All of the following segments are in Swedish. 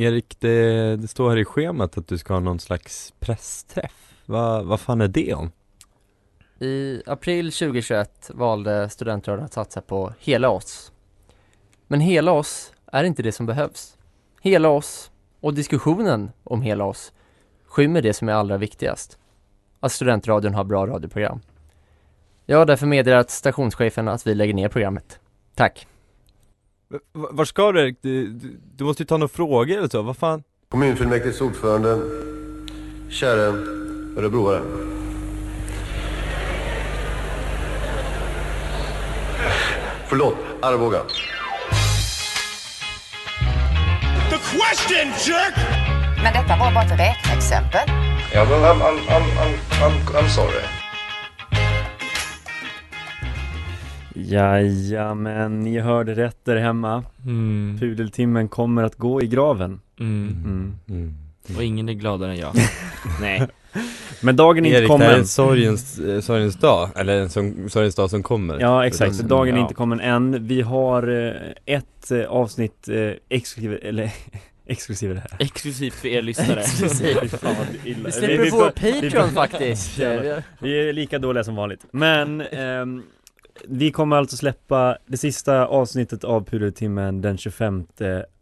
Erik, det, det står här i schemat att du ska ha någon slags pressträff. Va, vad fan är det om? I april 2021 valde studentradion att satsa på hela oss. Men hela oss är inte det som behövs. Hela oss och diskussionen om hela oss skymmer det som är allra viktigast. Att studentradion har bra radioprogram. Jag har därför meddelat stationschefen att vi lägger ner programmet. Tack. V- Var ska du Erik? Du, du, du måste ju ta några frågor eller så, vad fan? Kommunfullmäktiges ordförande, käre örebroare. Förlåt, Arboga. Men detta var bara ett räkneexempel. Ja, men I'm, I'm, I'm, I'm, I'm, I'm sorry. Jajamän, ni hörde rätt där hemma. Mm. Pudeltimmen kommer att gå i graven. Mm. Mm. Mm. Och ingen är gladare än jag. Nej. Men dagen är inte Erik, det här är kommen. en sorgens, eh, sorgens dag, eller en som, sorgens dag som kommer Ja exakt, de- dagen är ja. inte kommen än. Vi har eh, ett eh, avsnitt eh, exklusive, eller exklusive det här. Exklusivt för er lyssnare. Fy fan, vad illa. Vi släpper vår vi- Patreon vi- faktiskt. Vi är lika dåliga som vanligt. Men ehm, vi kommer alltså släppa det sista avsnittet av Pudeltimmen den 25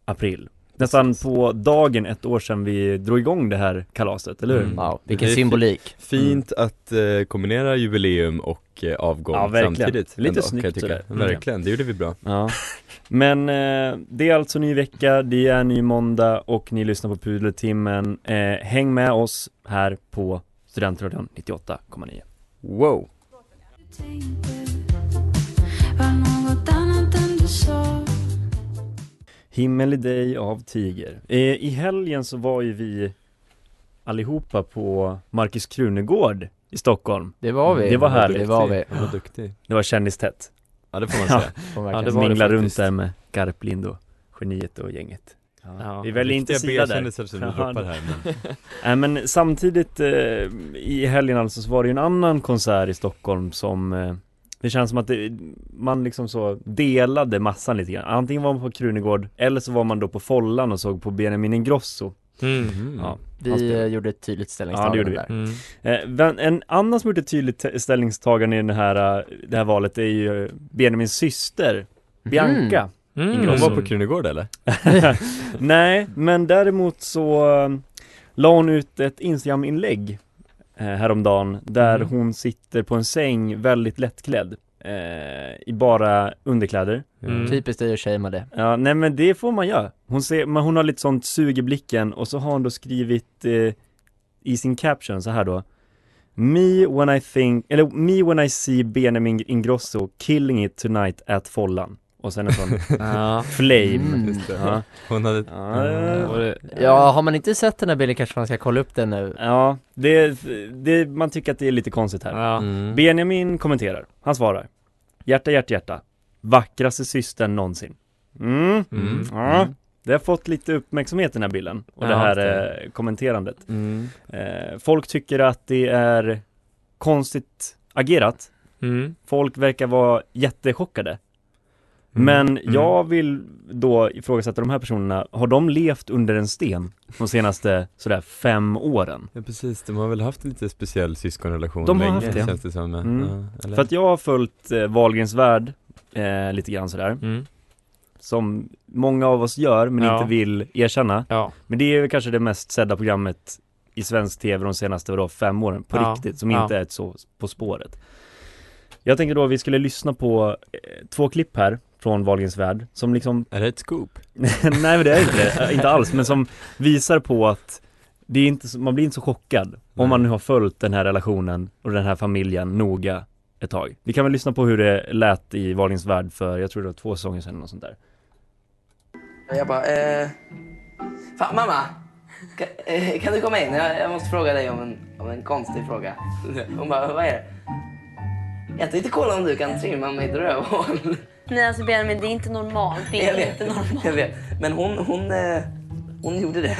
april. Nästan på dagen ett år sedan vi drog igång det här kalaset, eller hur? Mm. Wow, vilken symbolik. Fint att eh, kombinera jubileum och eh, avgång Ja, verkligen. samtidigt Lite ändå, snyggt jag tycka. Mm. Verkligen, det gjorde vi bra Ja. Men eh, det är alltså ny vecka, det är ny måndag och ni lyssnar på Pudeltimmen. Eh, häng med oss här på Studentradion 98,9. Wow! Himmel i dig av Tiger. Eh, I helgen så var ju vi allihopa på Marcus Krunegård i Stockholm. Det var vi. Det var härligt. Det var vi. Han var duktig Det var kändistätt. Ja det får man Ja. säga man Ja, det var Mingla runt faktiskt. där med Garplind och Geniet och gänget. Ja. Vi väljer inte sida där. Som Ja, här men Nej men samtidigt eh, i helgen alltså så var det ju en annan konsert i Stockholm som eh, Det känns som att det, man liksom så delade massan lite grann Antingen var man på Krunegård eller så var man då på Follan och såg på Benjamin Ingrosso Mm. Ja, han Vi gjorde ett tydligt Ja, ställningstagande det gjorde vi. där. Mm. Eh, en annan som gjort ett tydligt ställningstagande i den här, eh, det här valet är ju eh, Benjamins syster Bianca Mm. Hon var på Krunegård eller? Nej, men däremot så eh, la hon ut ett Instagram-inlägg häromdagen där Mm. hon sitter på en säng väldigt lättklädd eh, i bara underkläder. Mm. Typiskt dig att shamea det. Ja, nej men det får man göra. Hon, ser, men hon har lite sånt sug i blicken och så har hon då skrivit eh, i sin caption så här då Me when I think, eller me when I see Benjamin Ingrosso killing it tonight at Follan. Och sen en sån flame. Mm. Det. Ja. Hon hade Ja, det- Ja, har man inte sett den här bilden kanske man ska kolla upp den nu. Ja, det, det, man tycker att det är lite konstigt här. Ja. mm. Benjamin kommenterar, han svarar Hjärta, hjärta, hjärta Vackraste systern någonsin Mm, Mm. ja Det har fått lite uppmärksamhet den här bilden och det Ja, här det. eh, kommenterandet Mm. eh, Folk tycker att det är konstigt agerat Mm. Folk verkar vara jättechockade Mm. Men Mm. jag vill då ifrågasätta de här personerna Har de levt under en sten de senaste sådär fem åren? Ja precis, de har väl haft en lite speciell syskonrelation De har länge, haft det. känns det som Mm. ja? För att jag har följt eh, Wahlgrens värld eh, lite grann sådär Mm. som många av oss gör men Ja. inte vill erkänna. Ja. Men det är väl kanske det mest sedda programmet i svensk tv de senaste vadå, fem åren på riktigt som inte är ett så På spåret. Jag tänker då att vi skulle lyssna på eh, två klipp här från Wahlgrens värld som liksom Är det ett scoop? Nej men det är inte det, inte alls men som visar på att det är inte så, man blir inte så chockad Nej. om man nu har följt den här relationen och den här familjen noga ett tag. Vi kan väl lyssna på hur det lät i Wahlgrens värld för, jag tror det var två säsonger sedan eller något sånt där. Jag bara, eh... Fan mamma! Kan, eh, kan du komma in? Jag, jag måste fråga dig om en, om en konstig fråga. Hon bara, vad är det? Jag tänkte kolla om du kan trimma mitt rövhål. Nej alltså Benjamin, det är inte normalt. Det Jag är vet, inte normalt. jag vet. Men hon, hon, eh, hon gjorde det.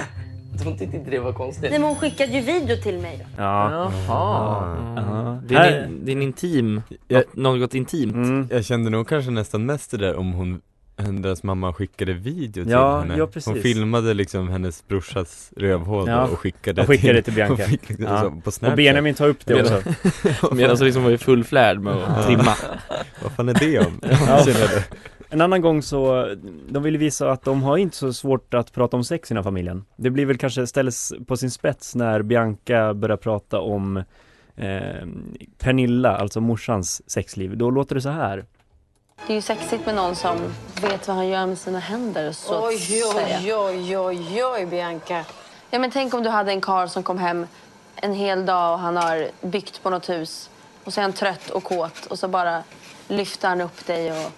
Hon tyckte inte det var konstigt. Nej men hon skickade ju video till mig då. Ja. Jaha. Ja. Det är, en, det är en intim, Jag- något, något intimt. Mm. Jag kände nog kanske nästan mest det där om hon deras mamma skickade video till Ja, henne ja, precis. Hon filmade liksom hennes brorsas rövhål Ja. och skickade Och skickade till Bianca. och fick liksom Ja. på Snapchat Och Benjamin tar upp det Medan- också. Medan så liksom var i full flärd med att trimma. Vad fan är det om? Ja. En annan gång så, de ville visa att de har inte så svårt att prata om sex i den här familjen. Det blir väl kanske ställs på sin spets när Bianca börjar prata om eh, Pernilla, alltså morsans sexliv. Då låter det så här. Det är ju sexigt med någon som vet vad han gör med sina händer så Oj, oj, oj, oj, oj, Bianca. Ja men tänk om du hade en karl som kom hem en hel dag och han har byggt på något hus och så är han trött och kåt och så bara lyfter han upp dig och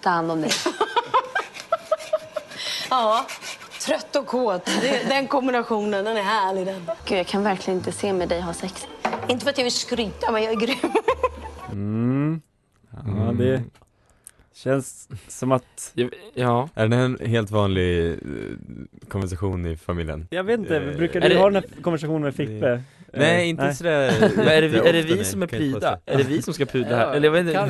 tar hand om dig. Ja, trött och kåt. Det, den kombinationen, den är härlig den. Gud, jag kan verkligen inte se med dig ha sex. Inte för att jag vill skryta, men jag är grym. Mm. Ja, det känns som att, Ja. Är det en helt vanlig eh, konversation i familjen? jag vet inte, Eh, brukar du det- ha den här konversationen med Fippe? Nej, Eh, inte sådär Men är det, vi- är det vi nej, som är pryda? Är det vi som ska pudla Ja, här? Eller jag vet inte. Ja,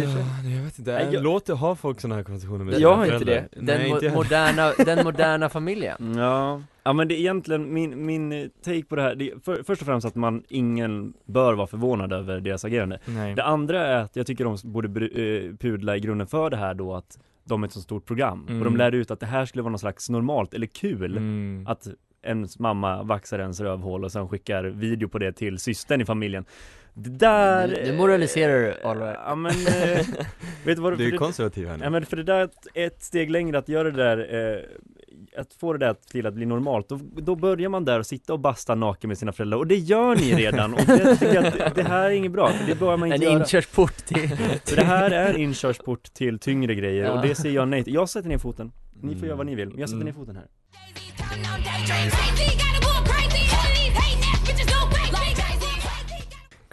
jag vet inte, Nej, jag jag- låter ha folk sådana här konversationer med Jag har inte det. Den Nej, mo- inte moderna, den moderna familjen. Ja, ja men det är egentligen min, min eh, take på det här, det för, först och främst att man, ingen bör vara förvånad över deras agerande. Nej. Det andra är att jag tycker de borde eh, pudla i grunden för det här då att de är ett så stort program Mm. och de lär ut att det här skulle vara något slags normalt eller kul Mm. att ens mamma vaxar ens rövhål och sen skickar video på det till systern i familjen. Det där... Nu- moraliserar du, Oliver. Ja men, eh, vet du vad Du är för det- konservativ här Ja nu. men för det där är ett, steg längre att göra det där eh, Att få det där till att bli normalt då, då börjar man där och sitta och basta naken med sina föräldrar och det gör ni redan och det att det här är inget bra, för det bör man En inte göra inkörsport till... För det här är en inkörsport till tyngre grejer Ja. och det säger jag nej till. Jag sätter ner foten Ni får Mm. göra vad ni vill, men jag sätter Mm. ner foten här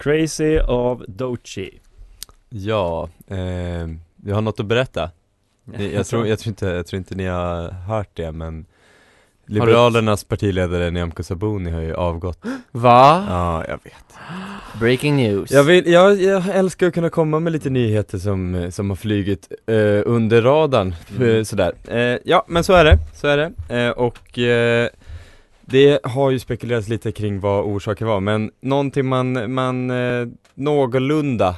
Crazy av Dochi. Ja, eh, jag har något att berätta. Jag, tror, jag, tror inte, jag tror inte ni har hört det men Liberalernas partiledare Nyamko Sabuni har ju avgått Va? Ja, jag vet Breaking news. Jag, vill, jag, jag älskar att kunna komma med lite nyheter som, som har flugit eh, under radarn, Mm. eh, sådär eh, Ja, men så är det, så är det eh, Och eh, det har ju spekulerats lite kring vad orsaken var, men någonting man, man eh, någorlunda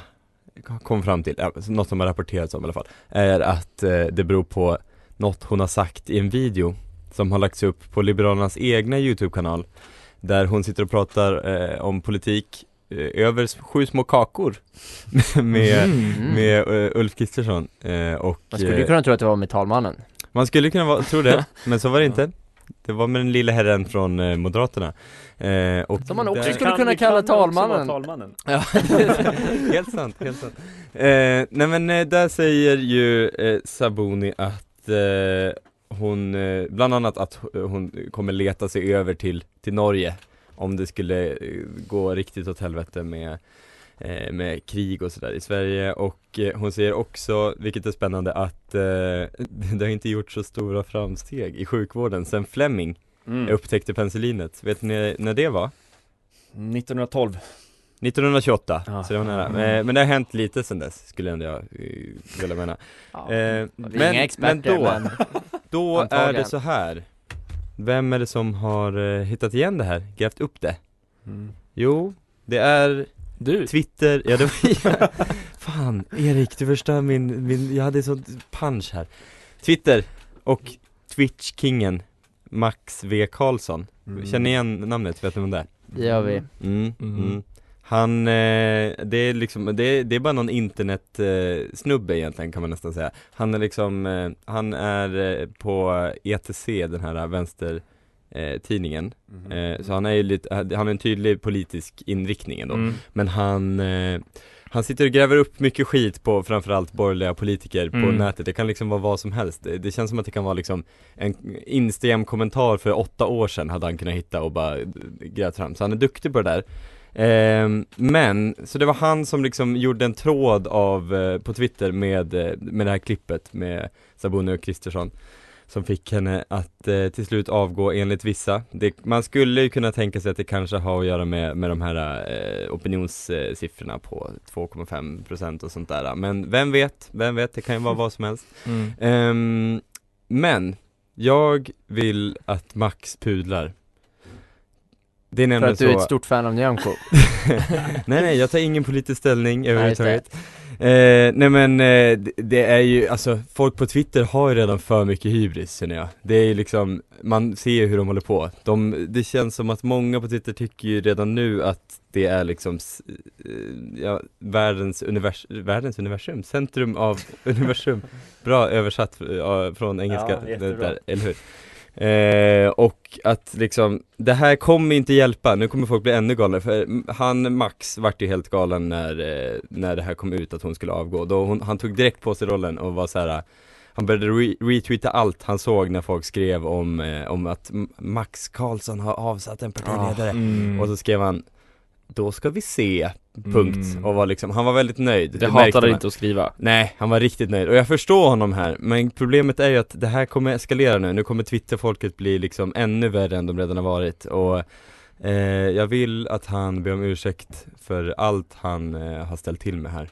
kom fram till, något som har rapporterats om i alla fall, är att eh, det beror på något hon har sagt i en video som har lagts upp på Liberalernas egna YouTube-kanal där hon sitter och pratar eh, om politik eh, över sju små kakor med, Mm. med eh, Ulf Kristersson eh, och Man skulle ju kunna tro att det var med talmannen. man skulle kunna vara, tro det, men så var det inte Det var med den lilla herren från eh, Moderaterna eh, och Som man också där- skulle Kan- kunna det kalla kan talmannen. talmannen. Ja, helt sant, helt sant. Eh, nej men eh, där säger ju eh, Sabuni att eh, hon, eh, bland annat att h- hon kommer leta sig över till, till Norge om det skulle eh, gå riktigt åt helvete med eh, med krig och sådär i Sverige och eh, hon säger också, vilket är spännande, att eh, det har inte gjort så stora framsteg i sjukvården sen Fleming Mm. upptäckte penicillinet. Vet ni när det var? 1912 1928, Ja. så det var nära. Eh, Men det har hänt lite sen dess, skulle ändå jag eh, vilja mena. Ja. Eh, men, inga experter, men då, men då är det så här. Vem är det som har eh, hittat igen det här, grävt upp det? mm. Jo, det är Du? Twitter, ja det var Fan, Erik du förstör min, min, jag hade sånt punch här Twitter och Twitch-kingen Max V Karlsson Mm. Känner ni igen namnet? Vet ni vem det är? Det gör vi. Mm, Mm. Mm. Han, eh, det är liksom, det, det är bara någon internet eh, snubbe egentligen kan man nästan säga Han är liksom, eh, han är eh, på ETC, den här vänster eh, tidningen Mhm. eh, Så han är ju lite, han har en tydlig politisk inriktning ändå Mm. Men han, han sitter och gräver upp mycket skit på framförallt borgerliga politiker på Mm. nätet Det kan liksom vara vad som helst det, det känns som att det kan vara liksom en Instagram-kommentar för åtta år sedan hade han kunnat hitta och bara grävt fram Så han är duktig på det där men, så det var han som liksom gjorde en tråd av, eh, på Twitter med, eh, med det här klippet med Sabuni och Kristersson Som fick henne att eh, till slut avgå enligt vissa. Det, Man skulle ju kunna tänka sig att det kanske har att göra med, med de här eh, opinionssiffrorna på 2,5% och sånt där. Men vem vet, vem vet, det kan ju vara vad som helst. Mm. Ehm, Men, jag vill att Max pudlar Det är För nämligen att du är så ett stort fan av Nyamko. nej nej, jag tar ingen politisk ställning överhuvudtaget. Eh, Nej men eh, det- det är ju, alltså folk på Twitter har ju redan för mycket hybris känner jag. Det är ju liksom, man ser ju hur de håller på. De, Det känns som att många på Twitter tycker ju redan nu att det är liksom, eh, ja, världens, univers, världens universum, centrum av universum. Bra översatt eh, från engelska, Ja, jättebra. där, eller hur? Eh, och att liksom, det här kommer inte hjälpa, nu kommer folk bli ännu galnare för han Max vart ju helt galen när, eh, när det här kom ut att hon skulle avgå, då hon, han tog direkt på sig rollen och var så här. Han började re retweeta allt han såg när folk skrev om, eh, om att Max Karlsson har avsatt en partiledare Mm. Och så skrev han Då ska vi se, punkt, Mm. och var liksom, han var väldigt nöjd Det märkte hatade inte att skriva. Nej, han var riktigt nöjd. Och jag förstår honom här Men problemet är ju att det här kommer eskalera nu, nu kommer Twitterfolket bli liksom ännu värre än de redan har varit. Och eh, Jag vill att han ber om ursäkt för allt han eh, har ställt till med här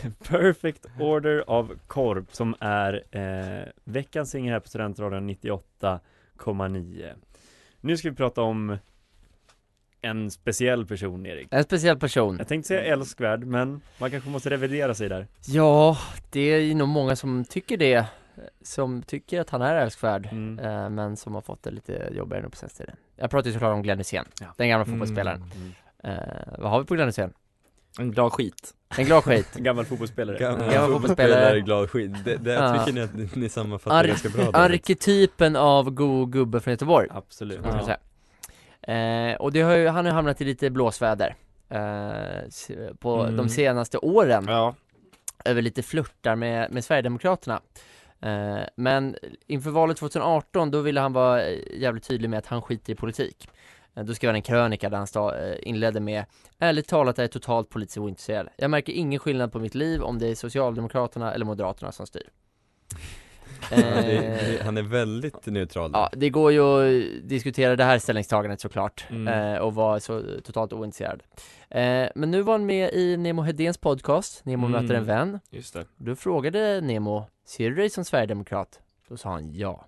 Perfect Order av Korp som är eh, veckans singel här på Studentradion 98,9 Nu ska vi prata om en speciell person Erik En speciell person. Jag tänkte säga älskvärd men man kanske måste revidera sig där Ja, det är nog många som tycker det. Som tycker att han är älskvärd, Mm. eh, men som har fått det lite jobbigare nu på senaste tiden. Jag pratar ju såklart om Glenn Hysén, Ja. den gamla Mm. fotbollsspelaren. Eh, vad har vi på Glenn Hysén? En glad skit. En glad skit. En gammal fotbollsspelare Gammal Gammal fotbollsspelare. glad skit, det, det Ja. tycker ni att ni, ni sammanfattar Ar- ganska bra där. Arketypen av god gubbe från Göteborg, Absolut säga. Eh, och det har ju, han har ju hamnat i lite blåsväder eh, på Mm. de senaste åren. Ja. över lite flörtar med, med Sverigedemokraterna. Eh, men inför valet 2018 då ville han vara jävligt tydlig med att han skiter i politik. Eh, då skrev han en krönika där han eh, inledde med Ärligt talat är jag totalt politiskt ointresserad. Jag märker ingen skillnad på mitt liv om det är Socialdemokraterna eller Moderaterna som styr. Det, det, han är väldigt neutral Ja, det går ju att diskutera det här ställningstagandet såklart Mm. eh, och vara så totalt ointresserad. Eh, men nu var han med i Nemo Hedéns podcast, Nemo Mm. möter en vän. Just det. Då frågade Nemo, ser du dig som Sverigedemokrat? Då sa han ja.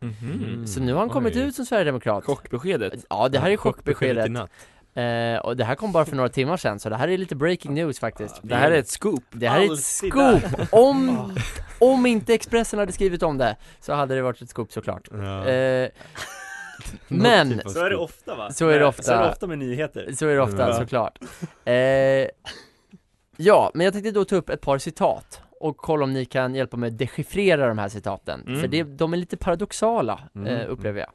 Mhm. Så nu har han kommit oj. ut som Sverigedemokrat. Chockbeskedet. Ja, det här är i chockbeskedet. natt. Eh, och det här kom bara för några timmar sedan, så det här är lite breaking news faktiskt. Det här är ett scoop. Det här är ett Alltid scoop! Om, om inte Expressen hade skrivit om det, så hade det varit ett scoop såklart. Ja. Eh, men, typ Så är det ofta va? Så är det ofta. Så är det ofta med nyheter så är det ofta Ja. såklart. Eh, ja, men jag tänkte då ta upp ett par citat och kolla om ni kan hjälpa mig att dechiffrera de här citaten. Mm. För det, de är lite paradoxala, Mm. eh, upplever jag.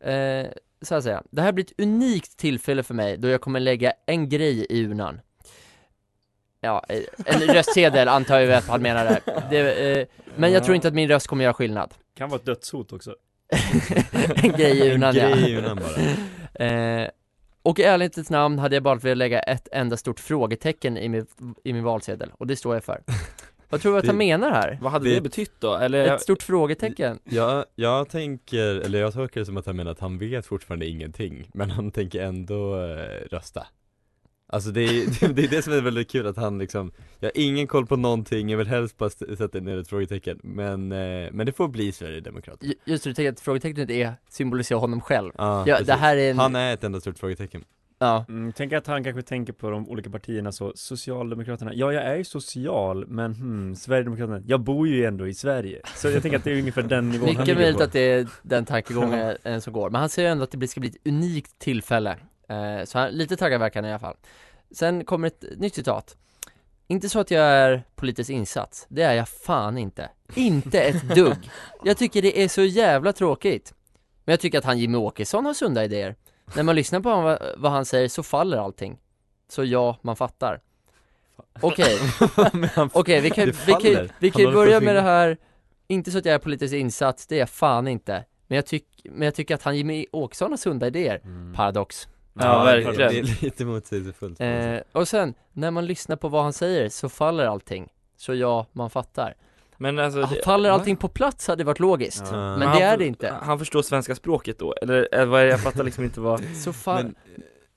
Eh, så här säger jag, det här blir ett unikt tillfälle för mig då jag kommer lägga en grej i urnan. Ja, eh, en röstsedel antar jag att han menar där. Det, eh, men jag tror inte att min röst kommer göra skillnad. Kan vara ett dödshot också en grej i urnan grej i ja. urnan bara. Eh, och i ärlighetens namn hade jag bara velat lägga ett enda stort frågetecken i min, i min valsedel, och det står jag för. Vad tror du att Det- han menar här? Vad hade Det- det, betytt då? Eller? Ett stort frågetecken? Ja, jag tänker, eller jag tolkar det som att han menar att han vet fortfarande ingenting, men han tänker ändå eh, rösta Alltså det är, det är det som är väldigt kul att han liksom, jag har ingen koll på någonting, jag vill helst bara sätta ner ett frågetecken, men, eh, men det får bli Sverigedemokrat Ju- Just det, du tänker att frågetecknet är, symboliserar honom själv. Ja, Ja, precis. det här är en, Han är ett enda stort frågetecken Ja. Mm, tänk att han kanske tänker på de olika partierna så, Socialdemokraterna, ja jag är ju social, men hmm, Sverigedemokraterna, jag bor ju ändå i Sverige. Så jag tänker att det är ungefär den nivån han Mycket ligger möjligt på. att det är den tankegången eh, som går, men han säger ändå att det ska bli ett unikt tillfälle. Eh, Så han, lite taggad verkar han i alla fall. Sen kommer ett nytt citat. Inte så att jag är politiskt insatt, det är jag fan inte. Inte ett dugg. Jag tycker det är så jävla tråkigt. Men jag tycker att han Jimmy Åkesson har sunda idéer När man lyssnar på vad, vad han säger så faller allting. Så ja, man fattar. Okej, okej vi kan, vi kan, vi kan ju börja med det här. Inte så att jag är politiskt insatt, det är jag fan inte. Men jag, tyck, men jag tycker att han Jimmy Åkesson har sunda idéer. Paradox. Ja, verkligen. Det är lite motsägelsefullt eh, Och sen, när man lyssnar på vad han säger så faller allting. Så ja, man fattar Men alltså, ah, det- Faller allting på plats hade varit logiskt. Ja. Men han, det är det inte. Han förstår svenska språket då, eller eh, vad är det, jag fattar liksom inte vad Så fall,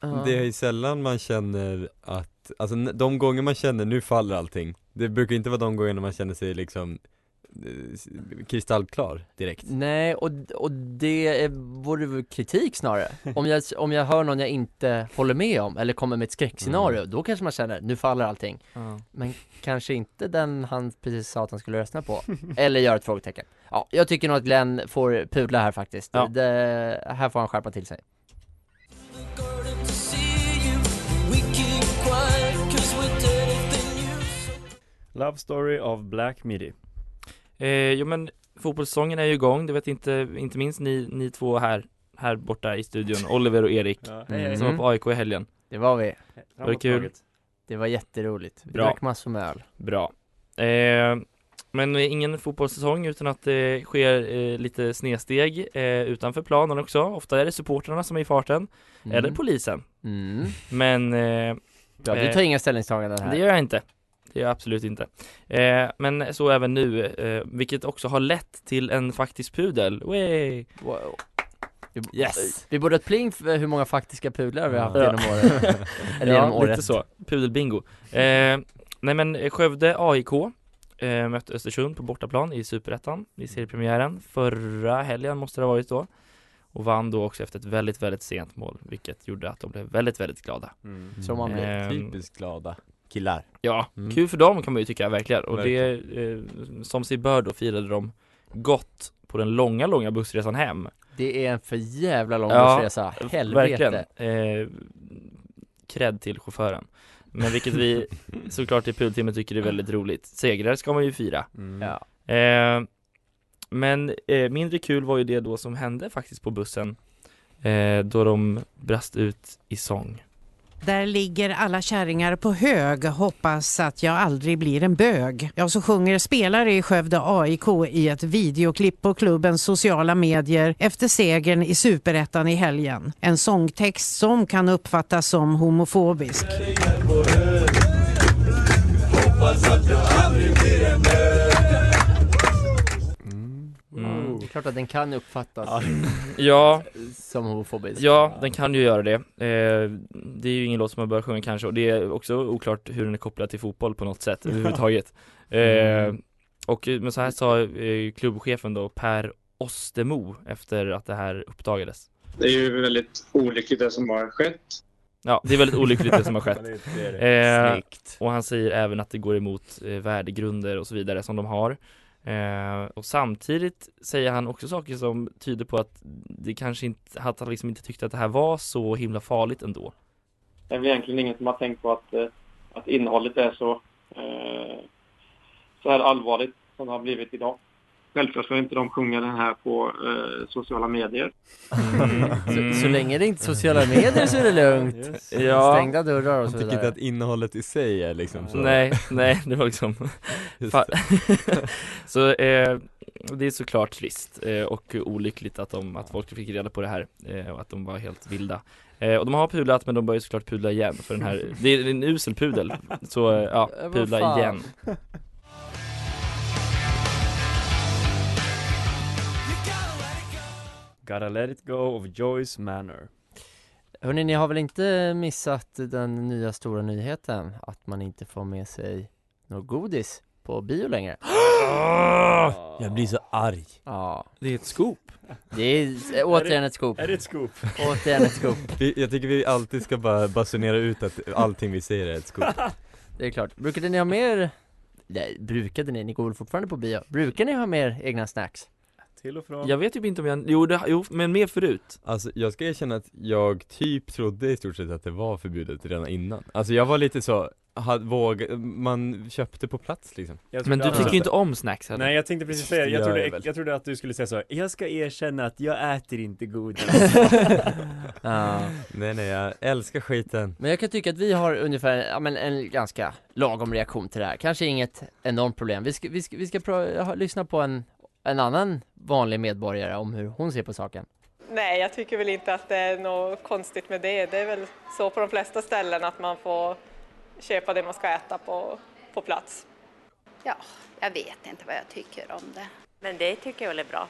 Men ja. det är ju sällan man känner att, alltså de gånger man känner nu faller allting. Det brukar inte vara de gångerna man känner sig liksom kristallklar direkt. Nej, och, och det är, vore väl kritik snarare. Om jag, om jag hör någon jag inte håller med om, eller kommer med ett skräckscenario, då kanske man känner, nu faller allting. Ja. Men kanske inte den han precis sa att han skulle rösta på, eller gör ett frågetecken. Ja, jag tycker nog att Glenn får pudla här faktiskt, Ja. det, här får han skärpa till sig. Love Story av Black Midi. Eh, Jo men fotbollssäsongen är ju igång, det vet inte, inte minst ni, ni två här, här borta i studion, Oliver och Erik Ja, hej, hej. Som var på AIK i helgen. Det var vi, Var det kul? det var jätteroligt, vi Bra. drack massor med öl. Bra. Eh, Men ingen fotbollssäsong utan att det sker eh, lite snedsteg eh, utanför planen också. Ofta är det supportrarna som är i farten, Mm. eller polisen. Mm. Men eh, Ja, du tar inga ställningstaganden här. Det gör jag inte Det gör jag absolut inte eh, Men så även nu, eh, vilket också har lett till en faktisk pudel Way. Wow. Vi, Yes. vi borde ha ett pling för hur många faktiska pudlar vi har haft Ja. genom året Eller genom Ja, året lite så, pudelbingo eh, Nej men eh, Skövde AIK eh, mötte Östersund på bortaplan i Superettan i seriepremiären Förra helgen måste det ha varit då Och vann då också efter ett väldigt, väldigt sent mål Vilket gjorde att de blev väldigt, väldigt glada Mm. Som man blir. Ehm, Typiskt glada killar. Ja, Mm. kul för dem kan man ju tycka verkligen. Och Verkligen. det, eh, som sig bör då firade de gott på den långa, långa bussresan hem. Det är en för jävla lång Ja, bussresa, helvete. Verkligen, eh, cred till chauffören. Men vilket vi såklart i pultimmet tycker är väldigt roligt. Segrar ska man ju fira. Mm. Ja, eh, Men eh, mindre kul var ju det då som hände faktiskt på bussen eh, Då de brast ut i sång där ligger alla kärringar på hög, hoppas att jag aldrig blir en bög. Ja, så sjunger spelare i Skövde AIK i ett videoklipp på klubbens sociala medier efter segern i Superettan i helgen. En sångtext som kan uppfattas som homofobisk. Mm. det är klart att den kan uppfattas Ja, som homofobisk Ja, den kan ju göra det. Eh, det är ju ingen låt som man bör sjunga kanske och det är också oklart hur den är kopplad till fotboll på något sätt överhuvudtaget. Eh, och men så här sa eh, klubbchefen då Per Ostemo efter att det här uppdagades. Det är ju väldigt olyckligt det som har skett. Ja, det är väldigt olyckligt det som har skett. Det är det. Eh, Snyggt och han säger även att det går emot eh, värdegrunder och så vidare som de har. Eh, och samtidigt säger han också saker som tyder på att det kanske inte, att han liksom inte tyckte att det här var så himla farligt ändå. Det är väl egentligen ingen som har tänkt på att, eh, att innehållet är så, eh, så här allvarligt som det har blivit idag. Självklart ska inte de sjunga den här på eh, sociala medier. så, så länge det inte är sociala medier så är det lugnt. Ja. Stängda dörrar och så tycker vidare. inte att innehållet i sig är liksom så Nej, nej, det var liksom Fa- Så eh, det är såklart trist eh, och olyckligt att, de, att folk fick reda på det här eh, och att de var helt vilda. Eh, Och de har pudlat men de bör ju såklart pudla igen för den här, det är en usel pudel. Så eh, ja, pudla igen Gotta let it go of Joyce Manor. Hörni, ni har väl inte missat den nya stora nyheten att man inte får med sig något godis på bio längre. Jag blir så arg. Ja. Det är ett scoop. Det är eh, återigen ett scoop. Är det ett scoop? Återigen ett scoop. Jag tycker vi alltid ska bara basunera ut att allting vi säger är ett scoop. Det är klart. Brukade ni ha mer, nej, brukade ni, ni går väl fortfarande på bio? Brukar ni ha mer egna snacks? Till och från. Jag vet typ inte om jag, jo, det, jo men mer förut Alltså jag ska erkänna att jag typ trodde i stort sett att det var förbjudet redan innan Alltså jag var lite så, hade, våg, man köpte på plats liksom Men du tycker ju inte om snacks heller. Nej jag tänkte precis säga, Det jag trodde, jag jag trodde att du skulle säga så Jag ska erkänna att jag äter inte godis Ja. Nej nej, jag älskar skiten Men jag kan tycka att vi har ungefär, ja men en ganska lagom reaktion till det här. Kanske inget enormt problem. Vi ska, vi ska, vi ska lyssna på en, en annan vanlig medborgare om hur hon ser på saken. Nej, jag tycker väl inte att det är något konstigt med det. Det är väl så på de flesta ställen att man får köpa det man ska äta på, på plats. Ja, jag vet inte vad jag tycker om det. Men det tycker jag väl är bra.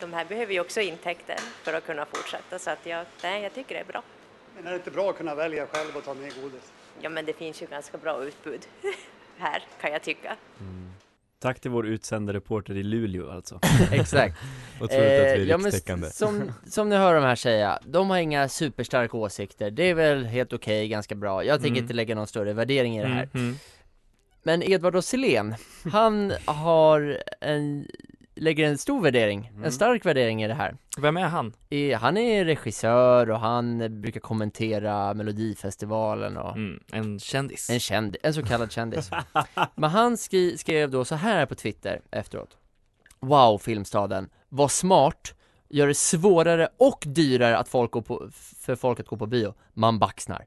De här behöver ju också intäkter för att kunna fortsätta så att jag, nej, jag tycker det är bra. Men är det inte bra att kunna välja själv och ta med godis? Ja, men det finns ju ganska bra utbud här kan jag tycka. Tack till vår utsända reporter i Luleå alltså Exakt. Otroligt att vi är Eh, ja, rikstäckande. som, som ni hör de här säga, de har inga superstarka åsikter. Det är väl helt okej, ganska bra. Jag tänker Mm. inte lägga någon större värdering i det här. Mm, mm. Men Edvard Rosselén, han har en, lägger en stor värdering, Mm. en stark värdering i det här. Vem är han? I, han är regissör och han brukar kommentera Melodifestivalen och Mm, en kändis en kändis, en så kallad kändis. Men han skri, skrev då så här på Twitter efteråt. Wow, Filmstaden, vad smart, gör det svårare och dyrare att folk går på, för folk att gå på bio. Man baxnar.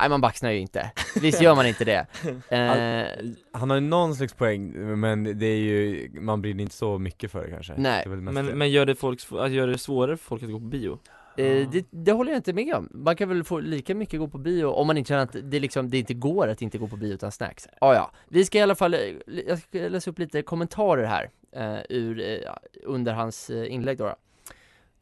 Nej, man baxnar ju inte. Visst gör man inte det. Eh, Han har ju någon slags poäng, men det är ju, man brinner inte så mycket för det kanske Nej. det Men, det. men gör det, folk, att gör det svårare för folk att gå på bio? Eh, det, det håller jag inte med om. Man kan väl få lika mycket gå på bio om man inte känner att det liksom, det inte går att inte gå på bio utan snacks. Ah, ja, vi ska i alla fall, eh, jag ska läsa upp lite kommentarer här, eh, ur, eh, under hans eh, inlägg då, då.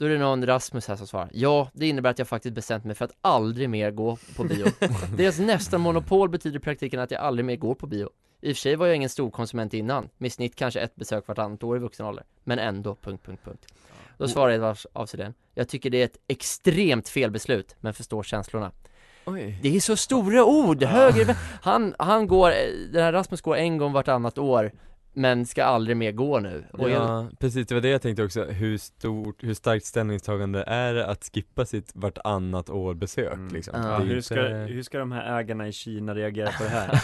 Då är det någon Rasmus här som svarar Ja, det innebär att jag faktiskt bestämt mig för att aldrig mer gå på bio. Deras nästan monopol betyder i praktiken att jag aldrig mer går på bio. I och för sig var jag ingen stor konsument innan, med snitt kanske ett besök vartannat år i vuxen ålder. Men ändå, punkt, punkt, punkt. Då svarar Edvard avseenden Jag tycker det är ett extremt felbeslut, men förstår känslorna. Oj. Det är så stora ord, höger, han, han går, den här Rasmus går en gång vartannat år Men ska aldrig mer gå nu Och jag- Ja, precis, det var det jag tänkte också, hur stort, hur starkt ställningstagande är det att skippa sitt vartannat år besök liksom? Ja. Hur, ska, hur ska de här ägarna i Kina reagera på det här?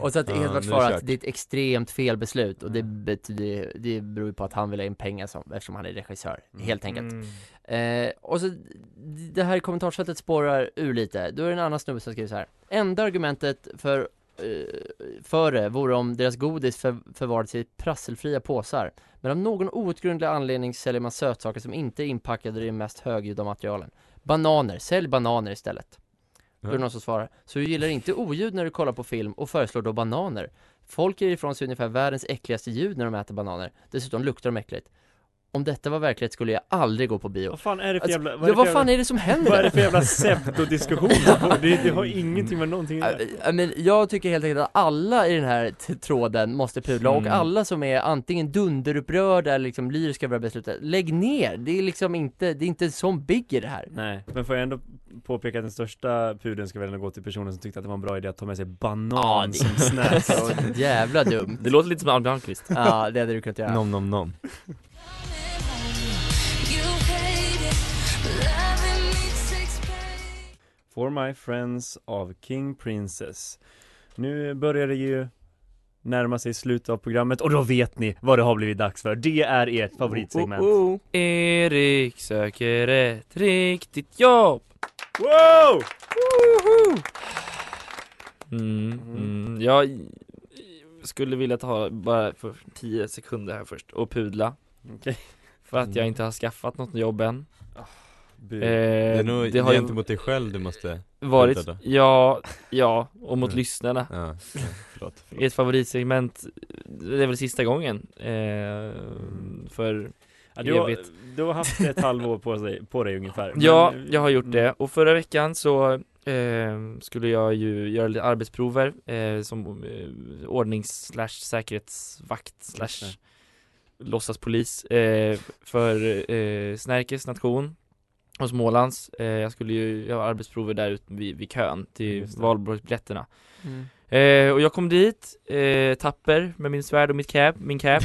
Och så att Ja, Edvard svarar att det är ett extremt felbeslut och det betyder, det beror ju på att han vill ha in pengar som, eftersom han är regissör, helt enkelt. Mm. Eh, och så, det här kommentarsfältet spårar ur lite, då är det en annan snubbe som skriver så här. Enda argumentet för, för det vore om deras godis för, förvarades i prasselfria påsar. Men av någon outgrundlig anledning säljer man sötsaker som inte är inpackade i de mest högljudda materialen. Bananer, sälj bananer istället. Då är det någon som svarar, så du gillar inte oljud när du kollar på film och föreslår då bananer? Folk ger ifrån sig ungefär världens äckligaste ljud när de äter bananer, dessutom luktar de äckligt. Om detta var verklighet skulle jag aldrig gå på bio. Vad fan är det för Alltså, jävla, ja, är det vad fan jävla- är det som händer? Vad är det för jävla pseudodiskussion? det, det har ingenting med någonting att göra. Ja, men jag tycker helt enkelt att alla i den här tråden måste pudla och Mm. alla som är antingen dunderupprörda eller liksom lyriska över beslutet, lägg ner! Det är liksom inte, det är inte som big i det här. Nej, men får jag ändå påpeka att den största pudeln ska väl ändå gå till personen som tyckte att det var en bra idé att ta med sig banan det- som snacks jävla dumt. Det låter lite som Albin Almqvist Ja, det hade du kunnat göra. Nom nom nom For My Friends av King Princess Nu börjar det ju närma sig slutet av programmet och då vet ni vad det har blivit dags för. Det är ert favoritsegment. Oh, oh. Erik söker ett riktigt jobb Wow! Mm, mm. Jag skulle vilja ta bara för 10 sekunder här först och pudla Okej. För att jag inte har skaffat något jobb än. Eh, det är nog det har gentemot dig själv du måste varit, ja, ja, och mot Mm. lyssnarna Ja, förlåt, förlåt. Ert favoritsegment, det är väl sista gången eh, För Ja, du, har, du har haft ett halvår på, sig, på dig ungefär. Men- Ja, jag har gjort Mm. det och förra veckan så eh, skulle jag ju göra lite arbetsprover eh, som eh, ordnings slash säkerhetsvakt slash låtsaspolis eh, för eh, Snärkes nation och Smålands. Eh, jag skulle ju göra arbetsprover där ute vid, vid kön till valborgsbiljetterna. Mm. Eh, och jag kom dit, eh, tapper med min svärd och mitt cap, min cap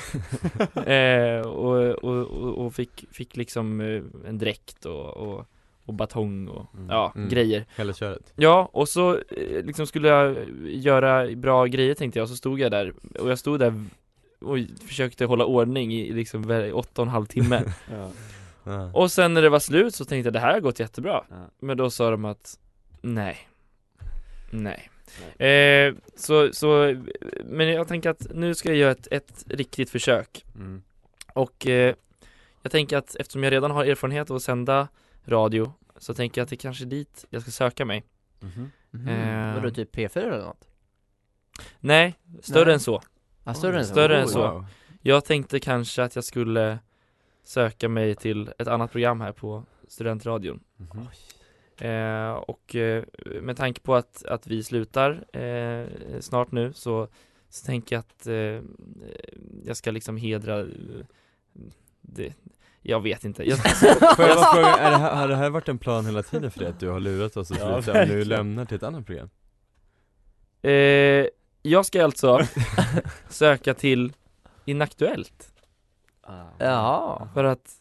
eh, och, och, och, och fick, fick liksom eh, en dräkt och, och, och batong och ja, Mm. grejer Hela köret. Ja, och så eh, liksom skulle jag göra bra grejer tänkte jag, så stod jag där och jag stod där och försökte hålla ordning i liksom åtta och en halv timme Ja. Ja. Och sen när det var slut så tänkte jag det här har gått jättebra Men då sa de att nej Nej eh, så, så, men jag tänker att nu ska jag göra ett, ett riktigt försök Mm. Och eh, jag tänker att eftersom jag redan har erfarenhet av att sända radio Så tänker jag att det kanske är dit jag ska söka mig Mhm. Eh, Vadå typ P4 eller något? Nej, större Nej. än så Ja, större än så. Större än så Wow. Jag tänkte kanske att jag skulle söka mig till ett annat program här på studentradion Mhm. eh, Och eh, med tanke på att, att vi slutar eh, snart nu så, så tänker jag att eh, jag ska liksom hedra eh, det, Jag vet inte jag, Får jag bara fråga, är det här, har det här varit en plan hela tiden för dig? Att du har lurat oss och Ja, slutat, nu lämnar till ett annat program? eh, Jag ska alltså söka till Inaktuellt Jaha. För att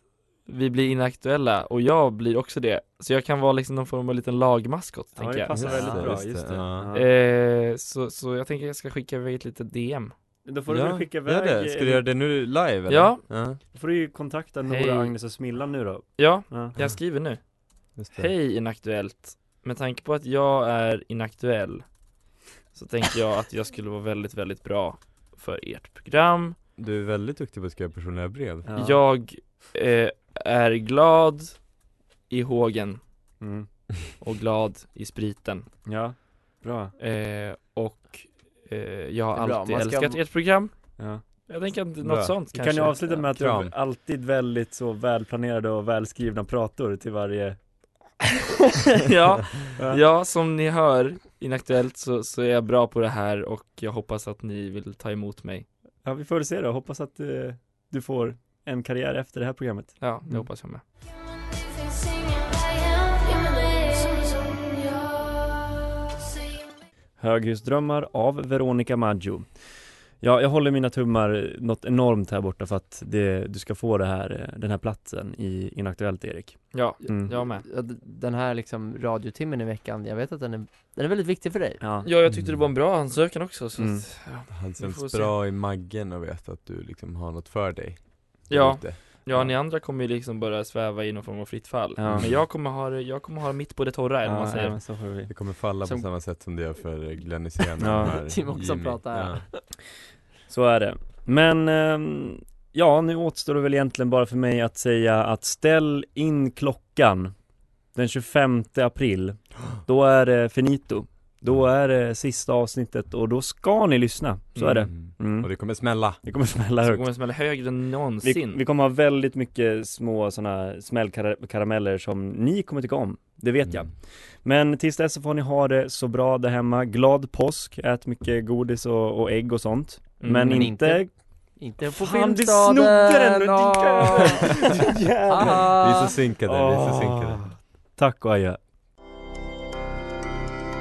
vi blir inaktuella och jag blir också det Så jag kan vara liksom någon form av liten lagmaskot Ja, tänker det jag passar väldigt det, bra, just just det, det. ja. Ja. eh, så, så jag tänker jag ska skicka iväg ett litet DM Då får du väl skicka iväg Gör det, ska du göra det nu live eller? Ja. ja. Då får du ju kontakta Nora, Hej. Agnes och Smilla nu då Ja, Ja. jag skriver nu Just det. Hej Inaktuellt Med tanke på att jag är inaktuell Så tänker jag att jag skulle vara väldigt, väldigt bra för ert program Du är väldigt duktig på att skriva personliga brev Ja. Jag eh, är glad i hågen Mm. och glad i spriten Ja, bra eh, Och eh, jag har bra, alltid ska- älskat ert program Ja. Jag tänker att Bra. något sånt Vi kanske kan ju avsluta med att du Kram. har alltid väldigt så välplanerade och välskrivna prator till varje ja, Ja. ja, som ni hör Inaktuellt så, så är jag bra på det här och jag hoppas att ni vill ta emot mig Ja vi får väl se då, hoppas att eh, du får en karriär efter det här programmet. Ja, det Mm. hoppas jag med. Höghusdrömmar av Veronica Maggio Ja, jag håller mina tummar något enormt här borta för att det, du ska få det här, den här platsen i Inaktuellt Erik Ja, Mm. jag med Den här liksom radiotimmen i veckan, jag vet att den är, den är väldigt viktig för dig Ja, Ja, jag tyckte det var en bra ansökan också så Mm. att, ja, Vi får känts se. bra i maggen att veta att du liksom har något för dig Ja. ute. Ja, ni andra kommer ju liksom bara sväva i någon form av fritt fall Ja. Men jag kommer ha det, jag kommer ha mitt på det torra eller vad man ja, säger ja, så vi Det kommer falla Som- på samma sätt som det gör för Glenn Hysén Ja. Tim också Jimmy. pratar här. Ja. Så är det. Men ehm, ja, nu återstår det väl egentligen bara för mig att säga att ställ in klockan den 25 april. Då är det finito. Då är det sista avsnittet och då ska ni lyssna. Så är det. Mm. Mm. Och det kommer smälla Det kommer smälla högt. kommer det smälla högre än Vi, någonsin vi kommer ha väldigt mycket små sådana smällkarameller som ni kommer tycka om. Det vet jag. Mm. Men tills dess så får ni ha det så bra där hemma. Glad påsk, ät mycket godis och, och ägg och sånt. Mm, men, men inte... inte- Inte på Fan, du Filmstaden! snodde den! Åh! Jävlar! Vi är så synkade, vi är så synkade. Tack och adjö.